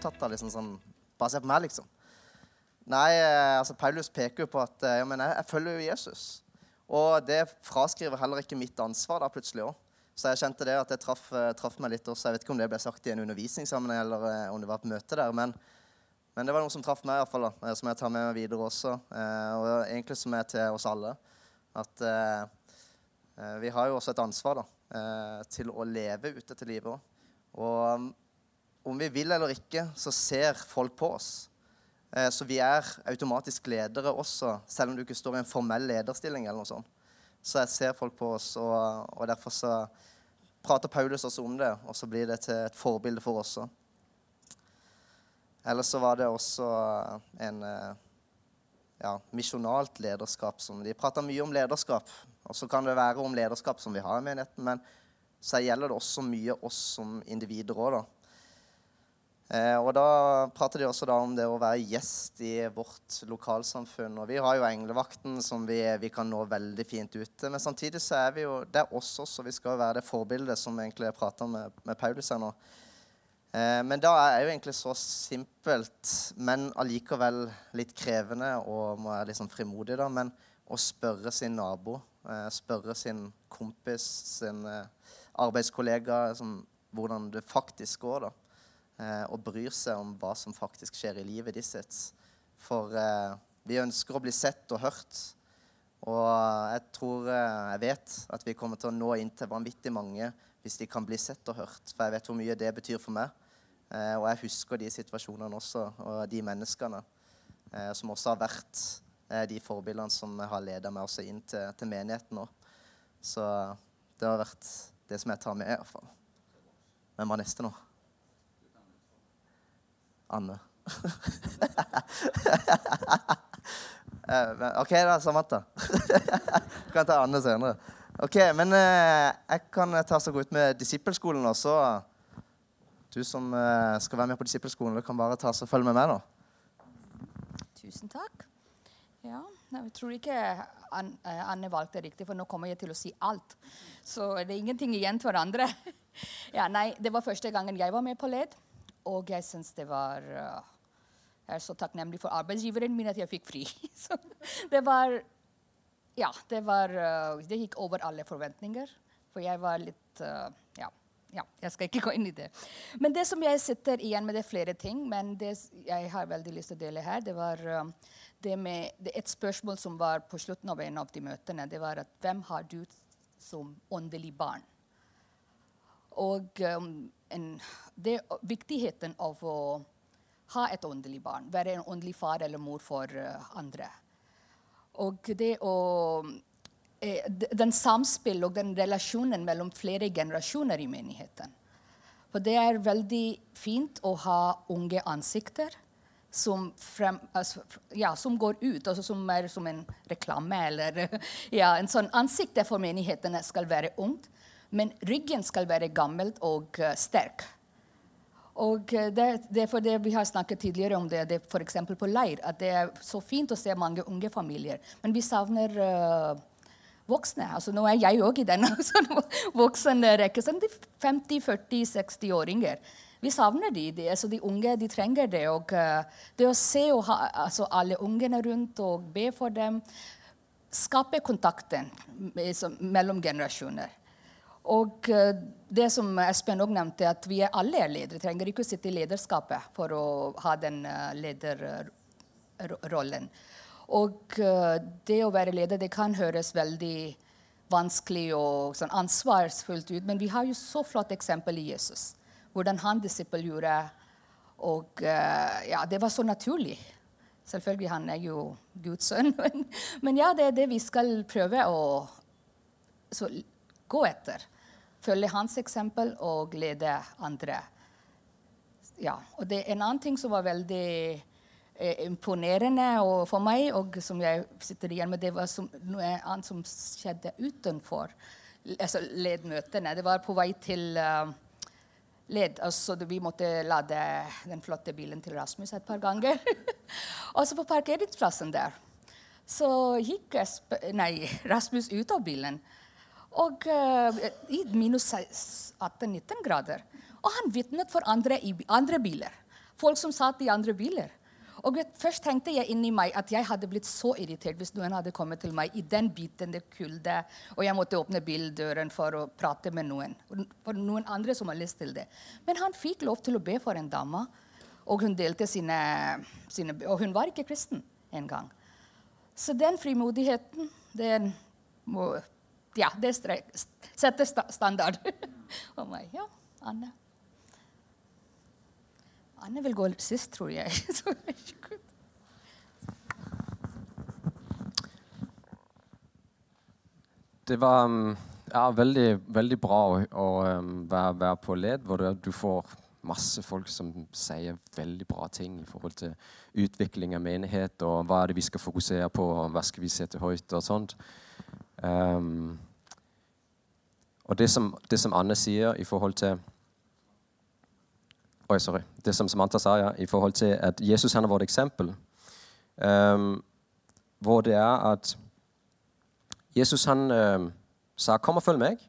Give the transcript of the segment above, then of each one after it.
selvopptatt av liksom sånn Bare se på meg, liksom. Nei, eh, altså Paulus peker jo på at eh, ja, men jeg, jeg følger jo Jesus. Og det fraskriver heller ikke mitt ansvar da plutselig òg. Så jeg kjente det at det traff, eh, traff, meg litt også. Jeg vet ikke om det ble sagt i en undervisningssammenheng eller om det var på møte der. Men, men, det var noe som traff meg, i hvert fall, da, som jeg tar med meg videre også. Og egentlig som er til oss alle. At vi har jo også et ansvar da, til å leve ute til livet òg. Og om vi vil eller ikke, så ser folk på oss. Eh, så vi er automatisk ledere også, selv om du ikke står i en formell lederstilling. eller noe sånt. Så jeg ser folk på oss, og, og derfor så prater Paulus også om det, og så blir det til et forbilde for oss også. Eller så var det også en eh, ja, misjonalt lederskap. Som, de prater mye om lederskap, og så kan det være om lederskap som vi har i menigheten, men så gjelder det også mye oss som individer òg, da. Eh, og da prater de også om det å være gjest i vårt lokalsamfunn. Og vi har jo Englevakten som vi, vi kan nå veldig fint ute. Men samtidig så er vi jo Det er oss også. Vi skal være det forbildet som egentlig jeg prater med, med Paulus her nå. Eh, men da er jo egentlig så simpelt, men allikevel litt krevende og må være litt sånn frimodig, da. Men å spørre sin nabo, eh, spørre sin kompis, sin arbeidskollega, som, hvordan det faktisk går, da og bryr seg om hva som faktisk skjer i livet deres. For eh, vi ønsker å bli sett og hørt. Og jeg tror, eh, jeg vet at vi kommer til å nå inn til vanvittig mange hvis de kan bli sett og hørt. For jeg vet hvor mye det betyr for meg. Eh, og jeg husker de situasjonene også, og de menneskene eh, som også har vært eh, de forbildene som har leda meg også inn til, til menigheten nå. Så det har vært det som jeg tar med, i hvert fall. Hvem var neste nå? Anne. Eh, OK, da, Samantha. du kan ta Anne senere. Ok, Men eh, jeg kan ta så ut med disippelskolen også. Du som eh, skal være med på disippelskolen, du kan bare ta så følge med meg da. Tusen takk. Ja, Jeg tror ikke eh, Anne valgte riktig, for nå kommer jeg til å si alt. Så det er ingenting igjen til hverandre. ja, nei, Det var første gangen jeg var med på LED. Og jeg syns det var uh, Jeg er så takknemlig for arbeidsgiveren min at jeg fikk fri. så det var Ja, det var uh, Det gikk over alle forventninger. For jeg var litt uh, ja, ja, jeg skal ikke gå inn i det. Men det som jeg sitter igjen med, det er flere ting. Men det jeg har veldig lyst til å dele her, det var det med det et spørsmål som var på slutten av en av de møtene. Det var at hvem har du som åndelig barn? Og um, en, det viktigheten av å ha et åndelig barn. Være en åndelig far eller mor for uh, andre. Og det å eh, Den samspill og den relasjonen mellom flere generasjoner i menigheten. For det er veldig fint å ha unge ansikter som, frem, altså, ja, som går ut, altså som er som en reklame. Eller ja, en sånn ansikt for menighetene skal være ungt. Men ryggen skal være gammel og uh, sterk. Og uh, det, det, er det Vi har snakket tidligere om det, det f.eks. på leir. At det er så fint å se mange unge familier. Men vi savner uh, voksne. Altså, nå er jeg òg i den Voksne voksenrekka. Sånn 50-40-60-åringer. Vi savner de. de, altså de unge de trenger det. Og uh, det å se ha, altså alle ungene rundt og be for dem Skape kontakten mellom generasjoner. Og eh, det som Espen òg nevnte, at vi er alle er ledere. Trenger ikke å sitte i lederskapet for å ha den eh, lederrollen. Og eh, det å være leder det kan høres veldig vanskelig og sånn ansvarsfullt ut, men vi har jo så flott eksempel i Jesus. Hvordan han disippelgjorde. Og ja, det var så naturlig. Selvfølgelig, han er jo Guds sønn. Men, men ja, det er det vi skal prøve å gå etter. Følge hans eksempel og lede andre. Ja, og det er En annen ting som var veldig eh, imponerende for meg, og som jeg sitter igjen med, det var som, noe annet som skjedde utenfor altså ledmøtene. Det var på vei til uh, led. Altså, vi måtte lade den flotte bilen til Rasmus et par ganger. og så på parkeringsplassen der så gikk nei, Rasmus ut av bilen. Og uh, i minus 18-19 grader. Og han vitnet for andre andre biler. Folk som satt i andre biler. Og Først tenkte jeg inni meg at jeg hadde blitt så irritert hvis noen hadde kommet til meg i den biten, det kulde, og jeg måtte åpne bildøren for å prate med noen. For noen andre som har lyst til det. Men han fikk lov til å be for en dame, og hun delte sine, sine Og hun var ikke kristen engang. Så den frimodigheten, den må Ja, det setter standard. Og meg, ja, Anne. Anne vil gå sist, tror jeg. det var um, ja, veldig, veldig bra å, å um, være, være, på led, hvor du får masse folk som sier veldig bra ting i forhold til utvikling av menighet, og hva er det vi skal fokusere på, og hva skal vi sette høyt, og sånt. Um, og det som, det som Anne sier i forhold til Oi, sorry. Det som Samantha sa, ja, i forhold til at Jesus han er vårt eksempel. Um, hvor det er at Jesus han um, sa 'Kom og følg meg'.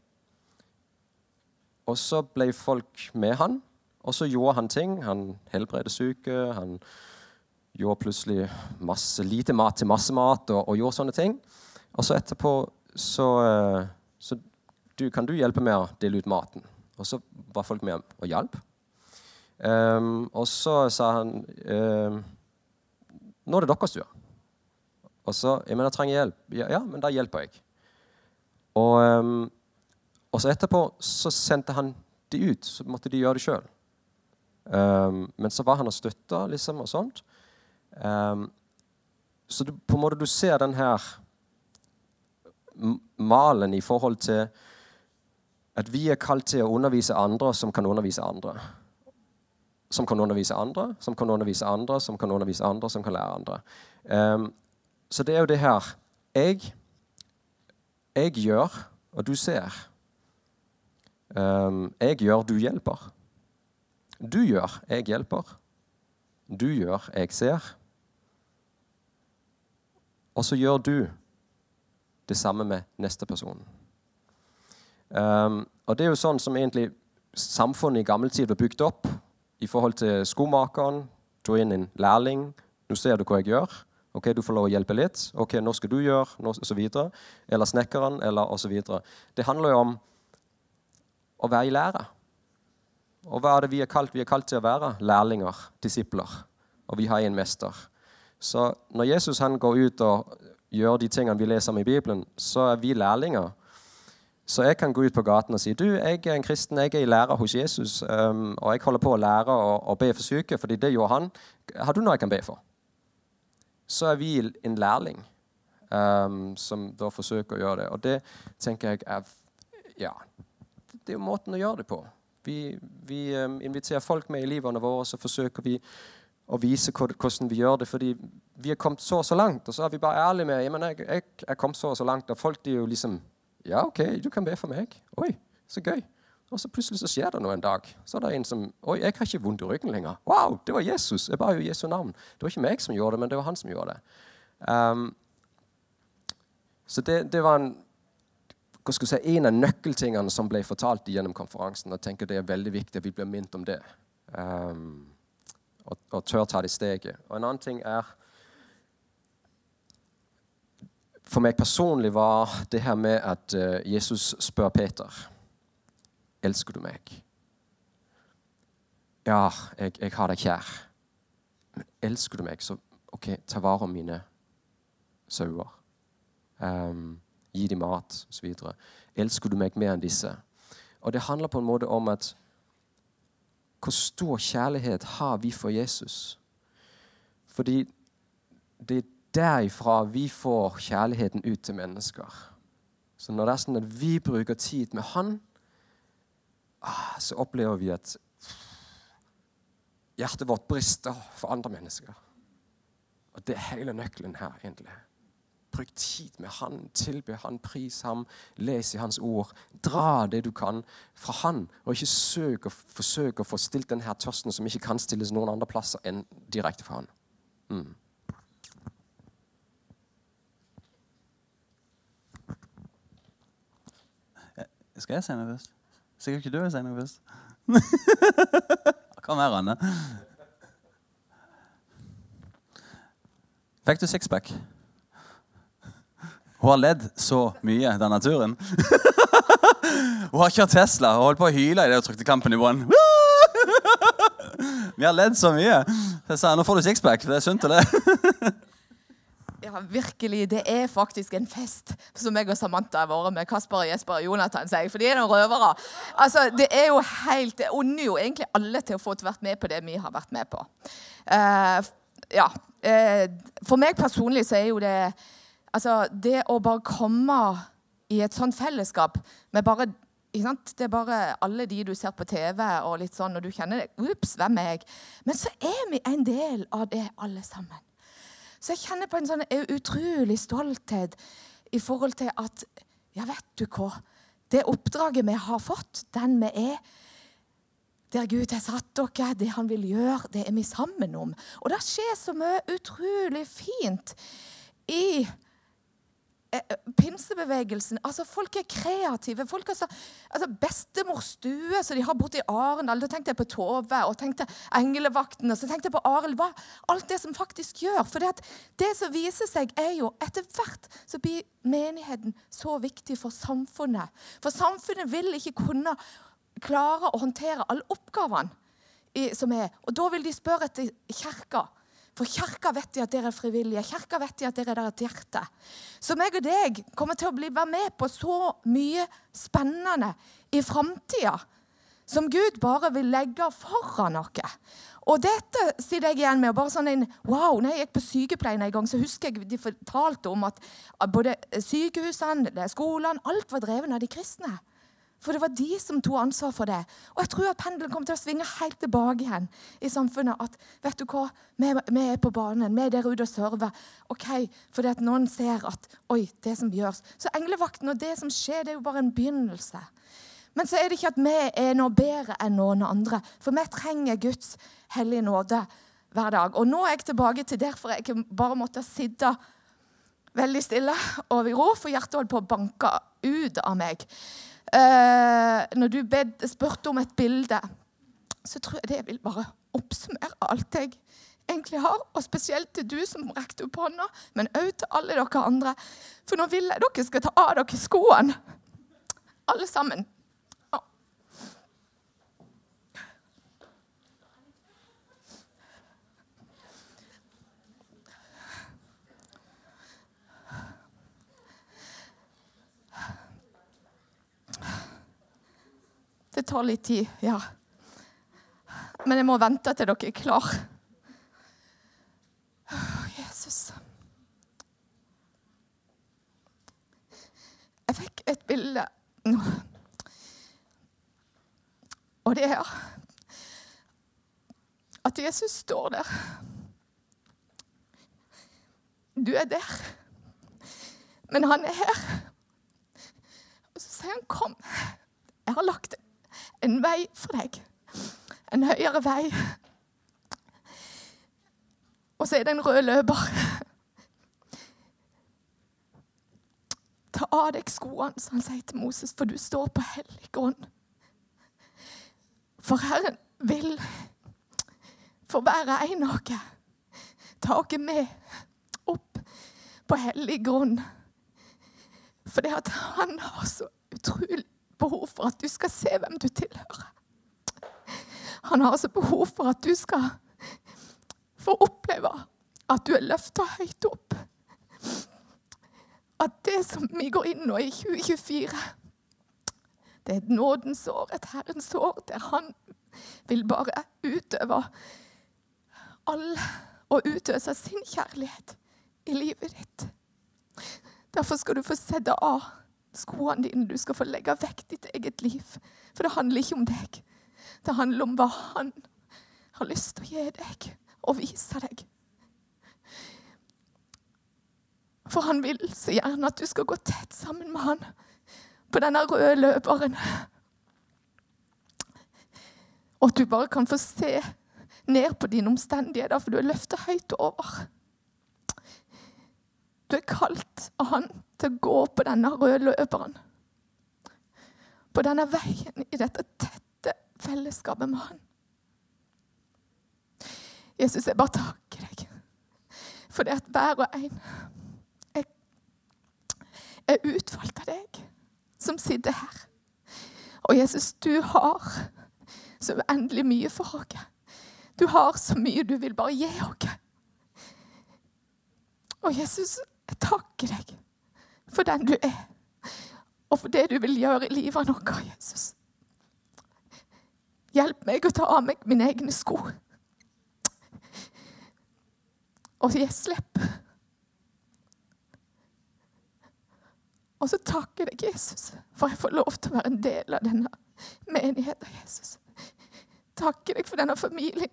Og så ble folk med han, og så gjorde han ting. Han helbredet syke. Han gjorde plutselig masse, lite mat til masse mat og, og gjorde sånne ting. Og så etterpå så, uh, så du, Kan du hjelpe med å dele ut maten? Og så var folk med og hjalp. Um, og så sa han um, Nå er det deres tur. Og så jeg mener, jeg trenger hjelp. Ja, ja, men da hjelper jeg. Og, um, og, så etterpå så sendte han de ut. Så måtte de gjøre det sjøl. men så var han og støtta, liksom, og sånt. så du, på en måte du ser den her malen i forhold til at vi er kalt til å undervise andre som kan undervise andre som kan undervise andre, som kan undervise andre, som kan undervise andre, som kan lære andre. Um, så det er jo det her Jeg, jeg gjør, og du ser. Um, jeg gjør, du hjelper. Du gjør, jeg hjelper. Du gjør, jeg ser. Og så gjør du det samme med neste person. Um, og det er jo sånn som egentlig samfunnet i gammel tid var bygd opp i forhold til skomakeren. Ta inn en lærling. Nå ser du hva jeg gjør. Ok, Du får lov å hjelpe litt. Ok, Nå skal du gjøre, og så videre. Eller snekkeren, eller osv. Det handler jo om å være i lære. Og hva er det vi er kalt? Vi er kalt til å være lærlinger, disipler. Og vi har en mester. Så når Jesus han går ut og gjør de tingene vi leser om i Bibelen, så er vi lærlinger. Så jeg kan gå ut på gaten og si du, jeg er en kristen, jeg er i lære hos Jesus, um, og jeg holder på å lære å, å, be for syke, fordi det gjorde han. Har du noe jeg kan be for? Så er vi en lærling um, som da forsøker å gjøre det. Og det tenker jeg er Ja, det er jo måten å gjøre det på. Vi, vi um, inviterer folk med i livene våre, så forsøker vi å vise hvordan vi gjør det. Fordi vi er kommet så og så langt, og så er vi bare ærlige med jeg, jeg, jeg er kommet så og så langt, og folk de er jo liksom ja, OK, du kan be for meg. Oi, så gøy. Og så plutselig så skjer det noe en dag. Så er det en som Oi, jeg har ikke vondt i ryggen lenger. Wow, det var Jesus. Jeg ba jo Jesu navn. Det var ikke meg som gjorde det, men det var han som gjorde det. Um, så det, det, var en, hva skal jeg si, en av nøkkeltingene som ble fortalt gjennom konferansen. Og jeg tenker Det er veldig viktig at vi blir minnet om det. Um, og, og tør ta det steget. Og en annen ting er for meg personlig var det her med at uh, Jesus spør Peter Elsker du meg? Ja, jeg, jeg har deg kjær. Men elsker du meg, så OK, ta vare om mine sauer. Um, gi dem mat, osv. Elsker du meg mer enn disse? Og det handler på en måte om at hvor stor kjærlighet har vi for Jesus? Fordi det er derifra vi får kjærligheten ut til mennesker. Så når det er sånn at vi bruker tid med Han, ah, så opplever vi at hjertet vårt brister for andre mennesker. Og det er hele nøkkelen her, egentlig. Bruk tid med Han, tilbe Han, pris Ham, les i Hans ord. Dra det du kan fra Han, og ikke søk og forsøk å få stilt denne tørsten som ikke kan stilles noen andre plasser enn direkte fra Han. Mm. Skal jeg si noe først? Sikkert ikke du vil si noe først. Hva mer, Anne? Fikk du sixpack? Hun har ledd så mye denne turen. Hun har kjørt Tesla og holdt på å hyle idet hun trykte kampen i bånn. Vi har ledd så mye. Så jeg sa nå får du sixpack. Det er sunt le. Ja, virkelig. Det er faktisk en fest som jeg og Samantha har vært med. Kasper, Jesper og Jonathan sier. For de er noen røvere. Altså, det er jo helt, det unner jo egentlig alle til å få vært med på det vi har vært med på. Uh, ja. Uh, for meg personlig så er jo det Altså, det å bare komme i et sånt fellesskap med bare det er bare alle de du ser på TV, og litt sånn, og du kjenner det. Ups, hvem er jeg? Men så er vi en del av det, alle sammen. Så jeg kjenner på en sånn utrolig stolthet i forhold til at Ja, vet du hva? Det oppdraget vi har fått, den vi er, der Gud har satt dere, det han vil gjøre, det er vi sammen om. Og det skjer så mye utrolig fint i pinsebevegelsen altså Folk er kreative. folk har så, altså Bestemors stue som de har borte i Arendal. Da tenkte jeg på Tove og tenkte Englevakten. Og så tenkte jeg på Arild. Hva alt det som faktisk gjør. For det, det som viser seg, er jo etter hvert så blir menigheten så viktig for samfunnet. For samfunnet vil ikke kunne klare å håndtere alle oppgavene som er. Og da vil de spørre etter kirka. For kirka vet de at dere er frivillige. Kirka vet de at dere er der et hjerte. Så meg og deg kommer til å bli, være med på så mye spennende i framtida som Gud bare vil legge foran oss. Og dette sitter jeg igjen med. bare sånn en, wow, når jeg gikk på sykepleien en gang, så husker jeg de fortalte om at både sykehusene, skolene, alt var drevet av de kristne. For det var de som tok ansvar for det. Og jeg tror at pendelen kommer til å svinge helt tilbake igjen i samfunnet. At vet du hva, vi, vi er på banen, vi er der ute og server. Ok, Fordi at noen ser at oi, det som gjøres. Så englevakten og det som skjer, det er jo bare en begynnelse. Men så er det ikke at vi er noe bedre enn noen andre. For vi trenger Guds hellige nåde hver dag. Og nå er jeg tilbake til derfor jeg bare måtte sitte veldig stille og i ro, for hjertet holdt på å banke ut av meg eh, når du bed, spurte om et bilde, så tror jeg det vil bare oppsummere alt jeg egentlig har. Og spesielt til du som rekte opp hånda, men òg til alle dere andre. For nå vil jeg dere skal ta av dere skoene. Alle sammen. Det tar litt tid, ja. Men jeg må vente til dere er klar. Jesus. Jeg fikk et bilde Og det er at Jesus står der. Du er der, men han er her. Og så sier han, 'Kom, jeg har lagt en vei for deg. En høyere vei. Og så er det en rød løper. Ta av deg skoene, som han sier til Moses, for du står på hellig grunn. For Herren vil for hver en av dere ta dere med opp på hellig grunn. For det at han har så utrolig behov for at du skal se hvem du tilhører. Han har altså behov for at du skal få oppleve at du er løfta høyt opp. At det som vi går inn nå i 2024, det er et nådens år, et Herrens år, der han vil bare utøve all og utøse sin kjærlighet i livet ditt. Derfor skal du få sette av skoene dine. Du skal få legge vekk ditt eget liv. For det handler ikke om deg. Det handler om hva han har lyst til å gi deg og vise deg. For han vil så gjerne at du skal gå tett sammen med han på denne røde løperen. Og at du bare kan få se ned på dine omstendigheter, for du er løfta høyt over. Du er kalt av han til å gå på denne røde løperen. På denne veien i dette tette fellesskapet med Han. Jesus, jeg bare takker deg for det at hver og en er, er utvalgt av deg som sitter her. Og Jesus, du har så uendelig mye for oss. Du har så mye du vil bare gi oss. Og Jesus, jeg takker deg for den du er, og for det du vil gjøre i livet vårt, Jesus. Hjelp meg å ta av meg mine egne sko. Og gi slipp. Og så takker jeg deg, Jesus, for jeg får lov til å være en del av denne menigheten, Jesus. Takker deg for denne familien.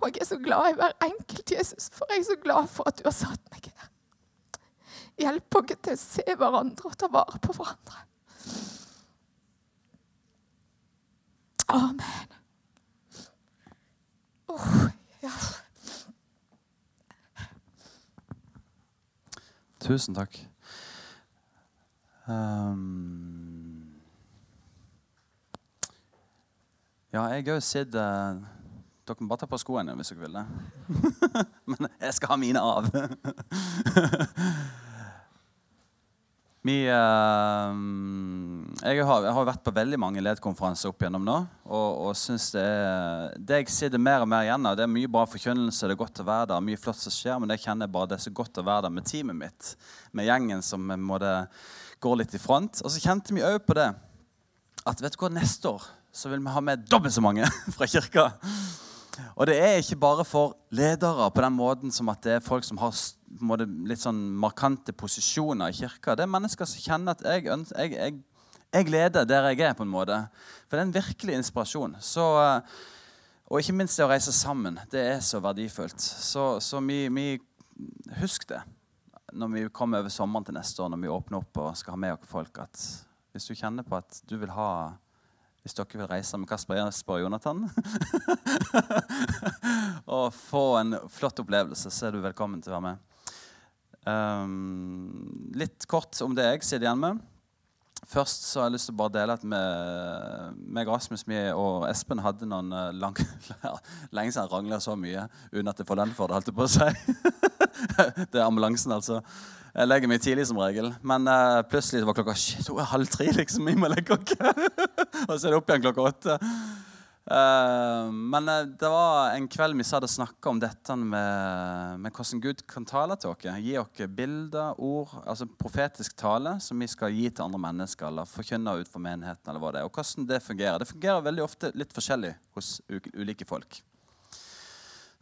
Og jeg er så glad i hver enkelt, Jesus, for jeg er så glad for at du har satt meg her. Hjelp oss til å se hverandre og ta vare på hverandre. Amen. Oh, ja. Tusen takk. Um, ja, jeg har jo sett uh, Dere kan bare ta på skoene hvis dere vil det. Men jeg skal ha mine av. Vi, eh, jeg, har, jeg har vært på veldig mange ledkonferanser opp igjennom nå. Og, og synes det, er, det jeg sitter mer og mer igjen av, det er mye bra forkynnelse, det er godt å være der, mye flott som skjer, men det kjenner jeg bare det er så godt å være der med teamet mitt, med gjengen som måtte gå litt i front. Og så kjente vi òg på det at vet du hva, neste år så vil vi ha med dobbelt så mange fra kirka. Og det er ikke bare for ledere på den måten som at det er folk som har måte, litt sånn markante posisjoner i kirka. Det er mennesker som kjenner at jeg, jeg, jeg, jeg, leder der jeg er, på en måte. For det er en virkelig inspirasjon. Så, og ikke minst det å reise sammen. Det er så verdifullt. Så, så vi, vi, husk det når vi kommer over sommeren til neste år, når vi åpner opp og skal ha med oss folk, at hvis du kjenner på at du vil ha hvis dere vil reise med Kasper Jesper og Jonathan og få en flott opplevelse, så er du velkommen til å være med. Um, litt kort om det jeg sitter igjen med. Først så har jeg lyst til å bare dele at meg, Rasmus og Espen hadde noen eh, lang, lenge siden rangla så mye uten at jeg får lønn for det. holdt jeg på å si. det er ambulansen, altså. Jeg legger meg tidlig som regel. Men uh, plutselig var klokka shit, hun er halv tre. liksom, vi må legge oss. og så er det opp igjen klokka åtte. Uh, men uh, det var en kveld vi satt og snakka om dette med, med, hvordan Gud kan tale til oss. Gi oss bilder, ord, altså profetisk tale som vi skal gi til andre mennesker eller forkynne ut for menigheten. eller hva det er, Og hvordan det fungerer. Det fungerer veldig ofte litt forskjellig hos ulike folk.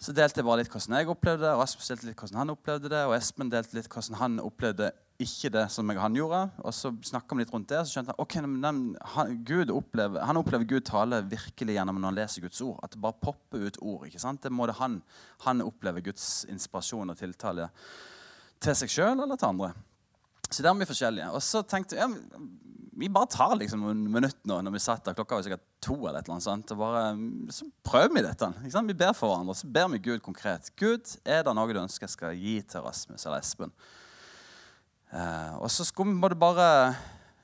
Så delte jeg bare litt hvordan jeg opplevde det, Rasmus delte litt hvordan han opplevde det, og Espen delte litt hvordan han opplevde ikke det som jeg han gjorde. Og så snakka vi litt rundt det, og så skjønte jeg ok, men han, opplever, han opplever Gud tale virkelig gjennom når han leser Guds ord. At det bare popper ut ord. ikke sant? Det må det han, han opplever Guds inspirasjon og tiltale til seg sjøl eller til andre. Så der er vi forskjellige. Og så tenkte jeg vi bare tar liksom noen minutter nå når vi satt der. Klokka var sikkert to. eller et sånt, og bare, Så prøver vi dette. Vi ber for hverandre, så ber vi Gud konkret. Gud, er det noe du ønsker jeg skal gi til Rasmus eller Espen? Uh, og så skulle vi bare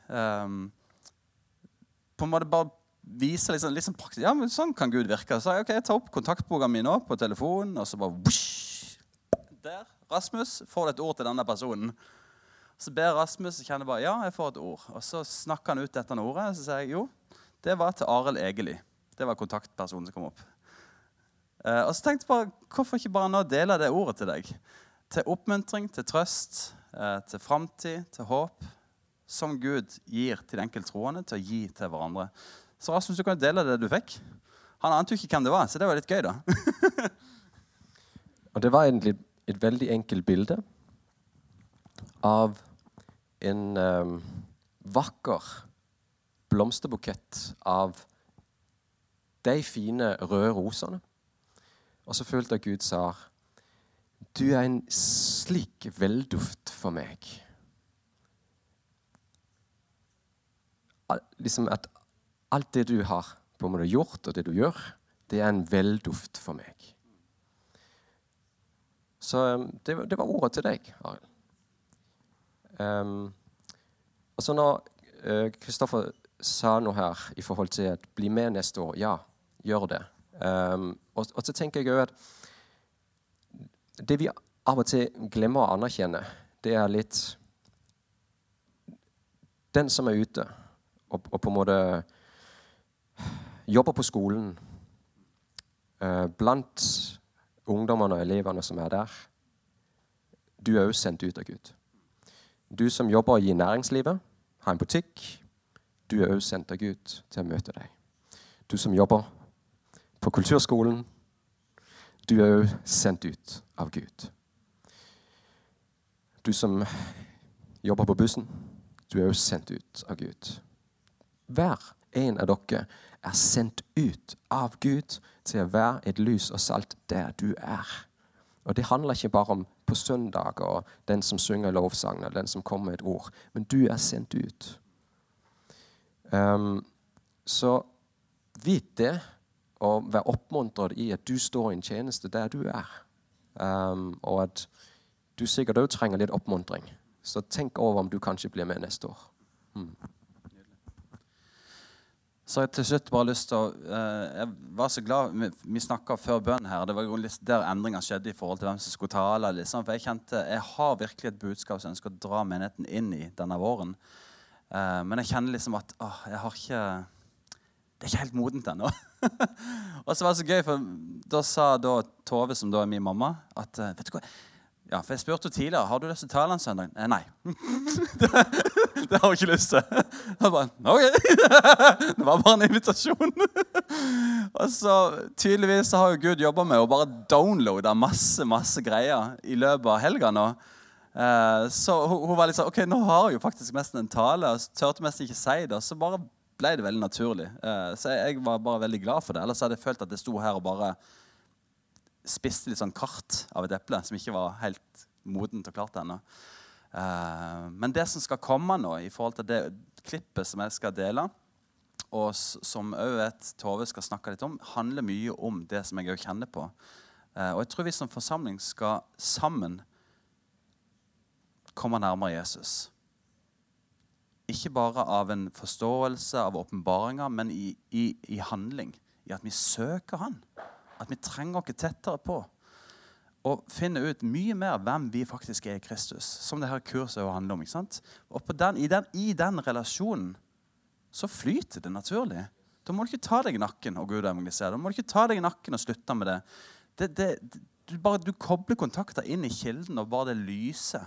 um, På en måte bare vise liksom, liksom praktisk, ja, men Sånn kan Gud virke. Så ok, jeg tar opp kontaktprogrammet mitt nå på telefonen, og så bare whoosh, Der. Rasmus, får du et ord til denne personen. Så ber Rasmus og kjenner bare ja, jeg får et ord. Og Så snakker han ut dette ordet, og så sier jeg jo, det var til Arild Egeli. Det var kontaktpersonen som kom opp. Eh, og så tenkte jeg bare, Hvorfor ikke bare nå dele det ordet til deg? Til oppmuntring, til trøst, eh, til framtid, til håp. Som Gud gir til de enkelttroende til å gi til hverandre. Så Rasmus, du kan jo dele det du fikk. Han ante jo ikke hvem det var, så det var litt gøy, da. og det var egentlig et veldig enkelt bilde av en um, vakker blomsterbukett av de fine røde rosene. Og så følte jeg Gud sa Du er en slik velduft for meg. Liksom at alt det du har på en måte gjort, og det du gjør, det er en velduft for meg. Så det, det var ordet til deg, Arild. Um, og så når Kristoffer uh, sa noe her i forhold til at bli med neste år. Ja, gjør det. Um, og, og, så tenker jeg òg at det vi av og til glemmer å anerkjenne, det er litt Den som er ute og, og på en måte jobber på skolen, uh, blant ungdommene og elevene som er der, du er òg sendt ut av Gud. Du som jobber i næringslivet, har en butikk, du er òg sendt av Gud til å møte deg. Du som jobber på kulturskolen, du er òg sendt ut av Gud. Du som jobber på bussen, du er òg sendt ut av Gud. Hver en av dere er sendt ut av Gud til å være et lys og salt der du er. Og Det handler ikke bare om på søndag og den som synger lovsang, eller den som kommer med et ord, men du er sendt ut. Um, så vit det, og vær oppmuntret i at du står i en tjeneste der du er. Um, og at du sikkert òg trenger litt oppmuntring. Så tenk over om du kanskje blir med neste år. Mm. Så jeg til slutt bare lyst til å eh, Jeg var så glad Vi, vi snakka før bønnen her. Det var litt der endringa skjedde i forhold til hvem som skulle tale. Liksom. For jeg kjente jeg har virkelig et budskap som jeg ønsker å dra menigheten inn i denne våren. Eh, men jeg kjenner liksom at åh, jeg har ikke Det er ikke helt modent ennå. og så var det så gøy, for da sa da Tove, som da er min mamma, at eh, vet du hva ja, for Jeg spurte tidligere har du lyst til en søndag. Eh, nei. det, det, har hun ikke lyst til. Jeg bare, ok. det var bare en invitasjon. og så Tydeligvis har jo Gud jobba med å bare downloade masse masse greier i løpet av helga nå. Eh, så hun, hun, var litt sånn OK, nå har hun jo faktisk nesten en tale. Og turte nesten ikke si det. Så bare ble det veldig naturlig. Eh, så jeg, jeg var bare veldig glad for det. Ellers hadde jeg følt at jeg sto her og bare spiste litt sånn kart av et eple som ikke var helt modent og klart ennå. Uh, men det som skal komme nå, i forhold til det klippet som jeg skal dele, og som òg vet Tove skal snakke litt om, handler mye om det som jeg òg kjenner på. Uh, og jeg tror vi som forsamling skal sammen komme nærmere Jesus. Ikke bare av en forståelse av åpenbaringer, men i, i, i handling. I at vi søker Han at vi trenger oss tettere på. Og finne ut mye mer hvem vi faktisk er i Kristus. Som det her kurset handler om. ikke sant? Og den, i, den, i, den, relasjonen så flyter det naturlig. Da må du ikke ta deg i nakken og Gud evangelisere. Da må du ikke ta deg i nakken og slutte med det. det, det du, bare, du kobler kontakter inn i kilden, og bare det lyser.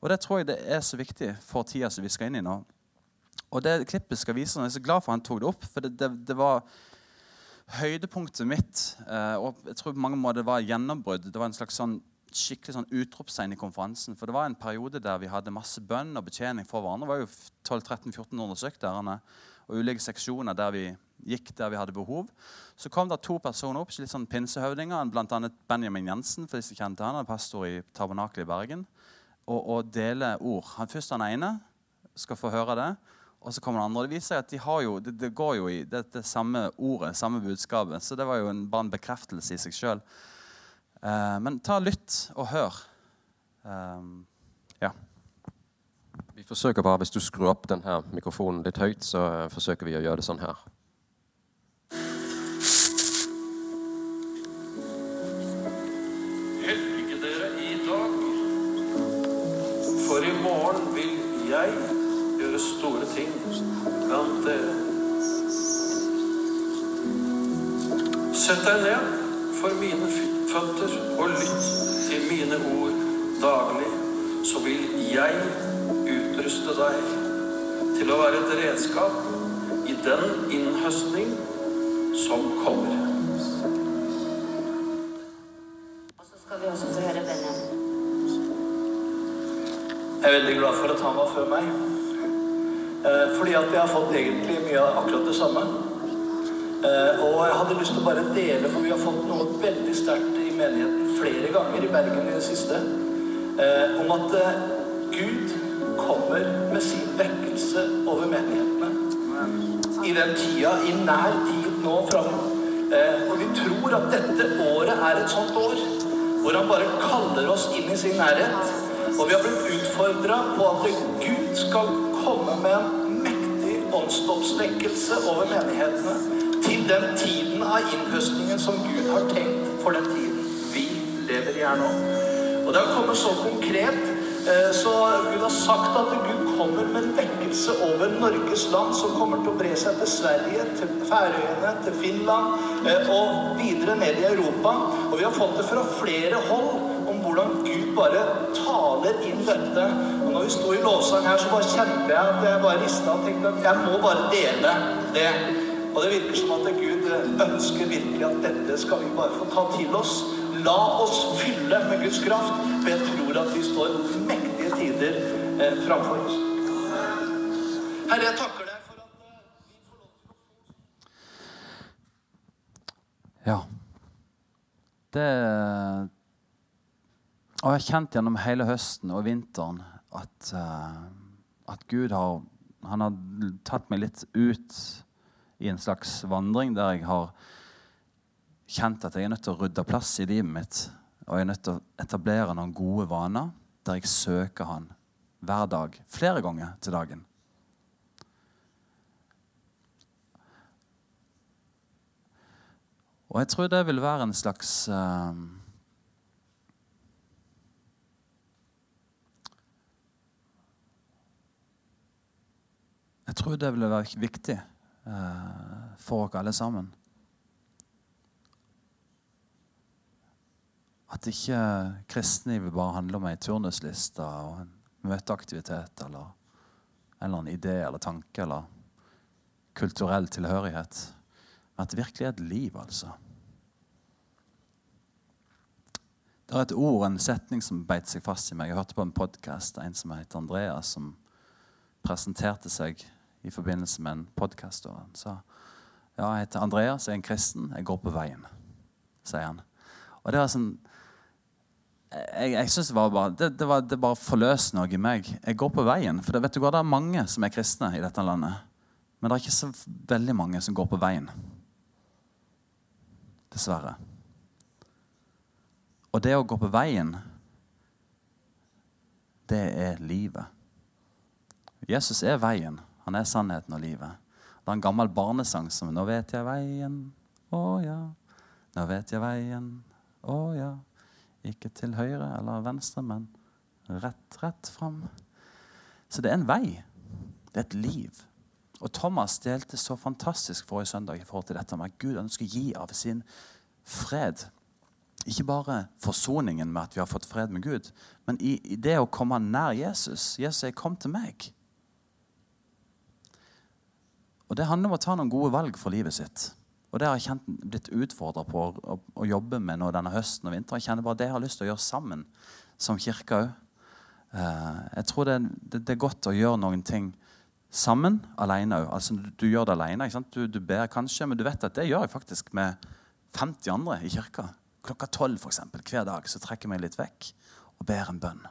Og Det tror jeg det er så viktig for tida som vi skal inn i nå. Og det klippet skal vise, Jeg er så glad for han tok det opp. for det, det, det var høydepunktet mitt, eh, og jeg tror på mange måter var gjennombrudd Det var en slags sånn skikkelig sånn utropstegn i konferansen. For det var en periode der vi hadde masse bønn og betjening for hverandre. Det var jo 12-13-1400 stykk der. Og ulike seksjoner der vi gikk der vi hadde behov. Så kom det to personer opp, litt sånn pinsehøvdinger, bl.a. Benjamin Jensen, for de som kjente han, er pastor i Tabernakelet i Bergen, og, og deler ord. Han Først han ene skal få høre det. Og så kommer det andre. Det viser at de jo, det, det går jo i det, det, samme ordet, samme budskapet. Så det var jo en, bare en bekreftelse i seg sjøl. Eh, men ta lytt og hør. Um, ja. Vi forsøker bare, Hvis du skrur opp denne mikrofonen litt høyt, så forsøker vi å gjøre det sånn her. Store ting blant dere. Sett deg ned for mine føtter og lytt til mine ord daglig, så vil jeg utruste deg til å være et redskap i den innhøstning som kommer. Og så skal vi også få høre Benjamin. Jeg er veldig glad for at han var før meg. Eh, fordi at jeg har fått egentlig mye av akkurat det samme. Eh, og jeg hadde lyst til å bare dele, for vi har fått noe veldig sterkt i menigheten flere ganger i Bergen i det siste, eh, om at Gud kommer med sin vekkelse over menighetene. I den tida, i nær tid nå fram. Og vi tror at dette året er et sånt år hvor han bare kaller oss inn i sin nærhet. Og vi har blitt utfordra på at Gud skal komme med en mektig åndsdåpsvekkelse over menighetene til den tiden av innhøstningen som Gud har tenkt for den tiden vi lever i her nå. Og det har kommet så konkret, eh, så Gud har sagt at Gud kommer med en vekkelse over Norges land som kommer til å bre seg til Sverige, til Færøyene, til Finland eh, og videre ned i Europa. Og vi har fått det fra flere hold om hvordan Gud bare taler inn dette. Når vi sto i lovsang her, så bare kjente jeg at jeg bare rista og tenkte at jeg må bare dele det. Og det virker som at Gud ønsker virkelig at dette skal vi bare få ta til oss. La oss fylle med Guds kraft, for jeg tror at vi står mektige tider eh, framfor oss. Herre, jeg takker deg for at eh, vi får lov til å Ja. Det Og jeg har kjent gjennom hele høsten og vinteren at, uh, at Gud har har tatt meg litt ut i en slags vandring der jeg har kjent at jeg er nødt til å rydde plass i livet mitt. Og jeg er nødt til å etablere noen gode vaner der jeg søker Han hver dag. Flere ganger til dagen. Og jeg tror det vil være en slags eh, Jeg tror det ville være viktig eh, for oss alle sammen. At ikke kristenlivet bare handler om ei turnusliste og en møteaktivitet eller en eller annen idé eller tanke eller kulturell tilhørighet. Men at det virkelig er et liv, altså. Det er et ord, en setning, som beit seg fast i meg. Jeg hørte på en podkast en som heter Andreas, som presenterte seg i forbindelse med en podkast. Han sa ja, jeg heter Andreas, jeg er en kristen, jeg går på veien, sier han. Og det var sånn jeg, jeg synes det var bare det, det, var, det bare forløs noe i meg. Jeg går på veien. For det, vet du hva, det er mange som er kristne i dette landet. Men det er ikke så veldig mange som går på veien. Dessverre. Og det å gå på veien, det er livet. Jesus er veien. Han er sannheten og livet. Det er en gammel barnesang som 'Nå vet jeg veien, å ja'. Nå vet jeg veien, å ja. Ikke til høyre eller venstre, men rett, rett fram. Så det er en vei. Det er et liv. Og Thomas delte så fantastisk forrige søndag i forhold til dette med at Gud ønsker å gi av sin fred. Ikke bare forsoningen med at vi har fått fred med Gud, men i, i det å komme nær Jesus. Jesus sier 'kom til meg'. Og Det handler om å ta noen gode valg for livet sitt. Og Det har jeg kjent, blitt utfordra på å, å, jobbe med nå denne høsten og vinteren. Jeg kjenner bare Det jeg har lyst til å gjøre sammen som kirke òg. Uh, jeg tror det, det, det, er godt å gjøre noen ting sammen, alene òg. Altså, du, du, gjør det alene. Du, du, ber kanskje, men du vet at det gjør jeg faktisk med 50 andre i kirka. Klokka 12 for eksempel, hver dag så trekker jeg meg litt vekk og ber en bønn.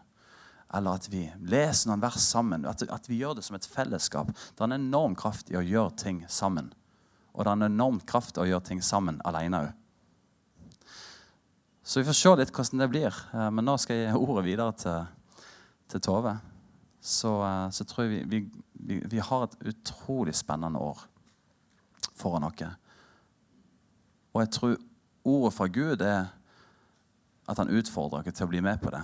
Eller at vi leser noen vers sammen. At, at vi gjør det som et fellesskap. Det er en enorm kraft i å gjøre ting sammen. Og det er en enorm kraft i å gjøre ting sammen alene òg. Så vi får se litt hvordan det blir. Eh, men nå skal jeg gi ordet videre til, til Tove. Så, eh, så, tror jeg vi, vi, vi, har et utrolig spennende år foran oss. Og jeg tror ordet fra Gud er at han utfordrer oss til å bli med på det.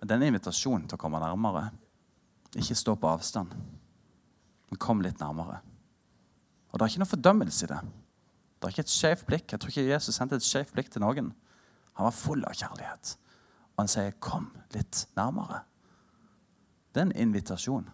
Det er en invitasjon til å komme nærmere. Ikke stå på avstand, men kom litt nærmere. Og det er ikke noe fordømmelse i det. Det er ikke et skjevt blikk. Jeg tror ikke Jesus sendte et skjevt blikk til noen. Han var full av kjærlighet. Og han sier, 'Kom litt nærmere'. Det er en invitasjon.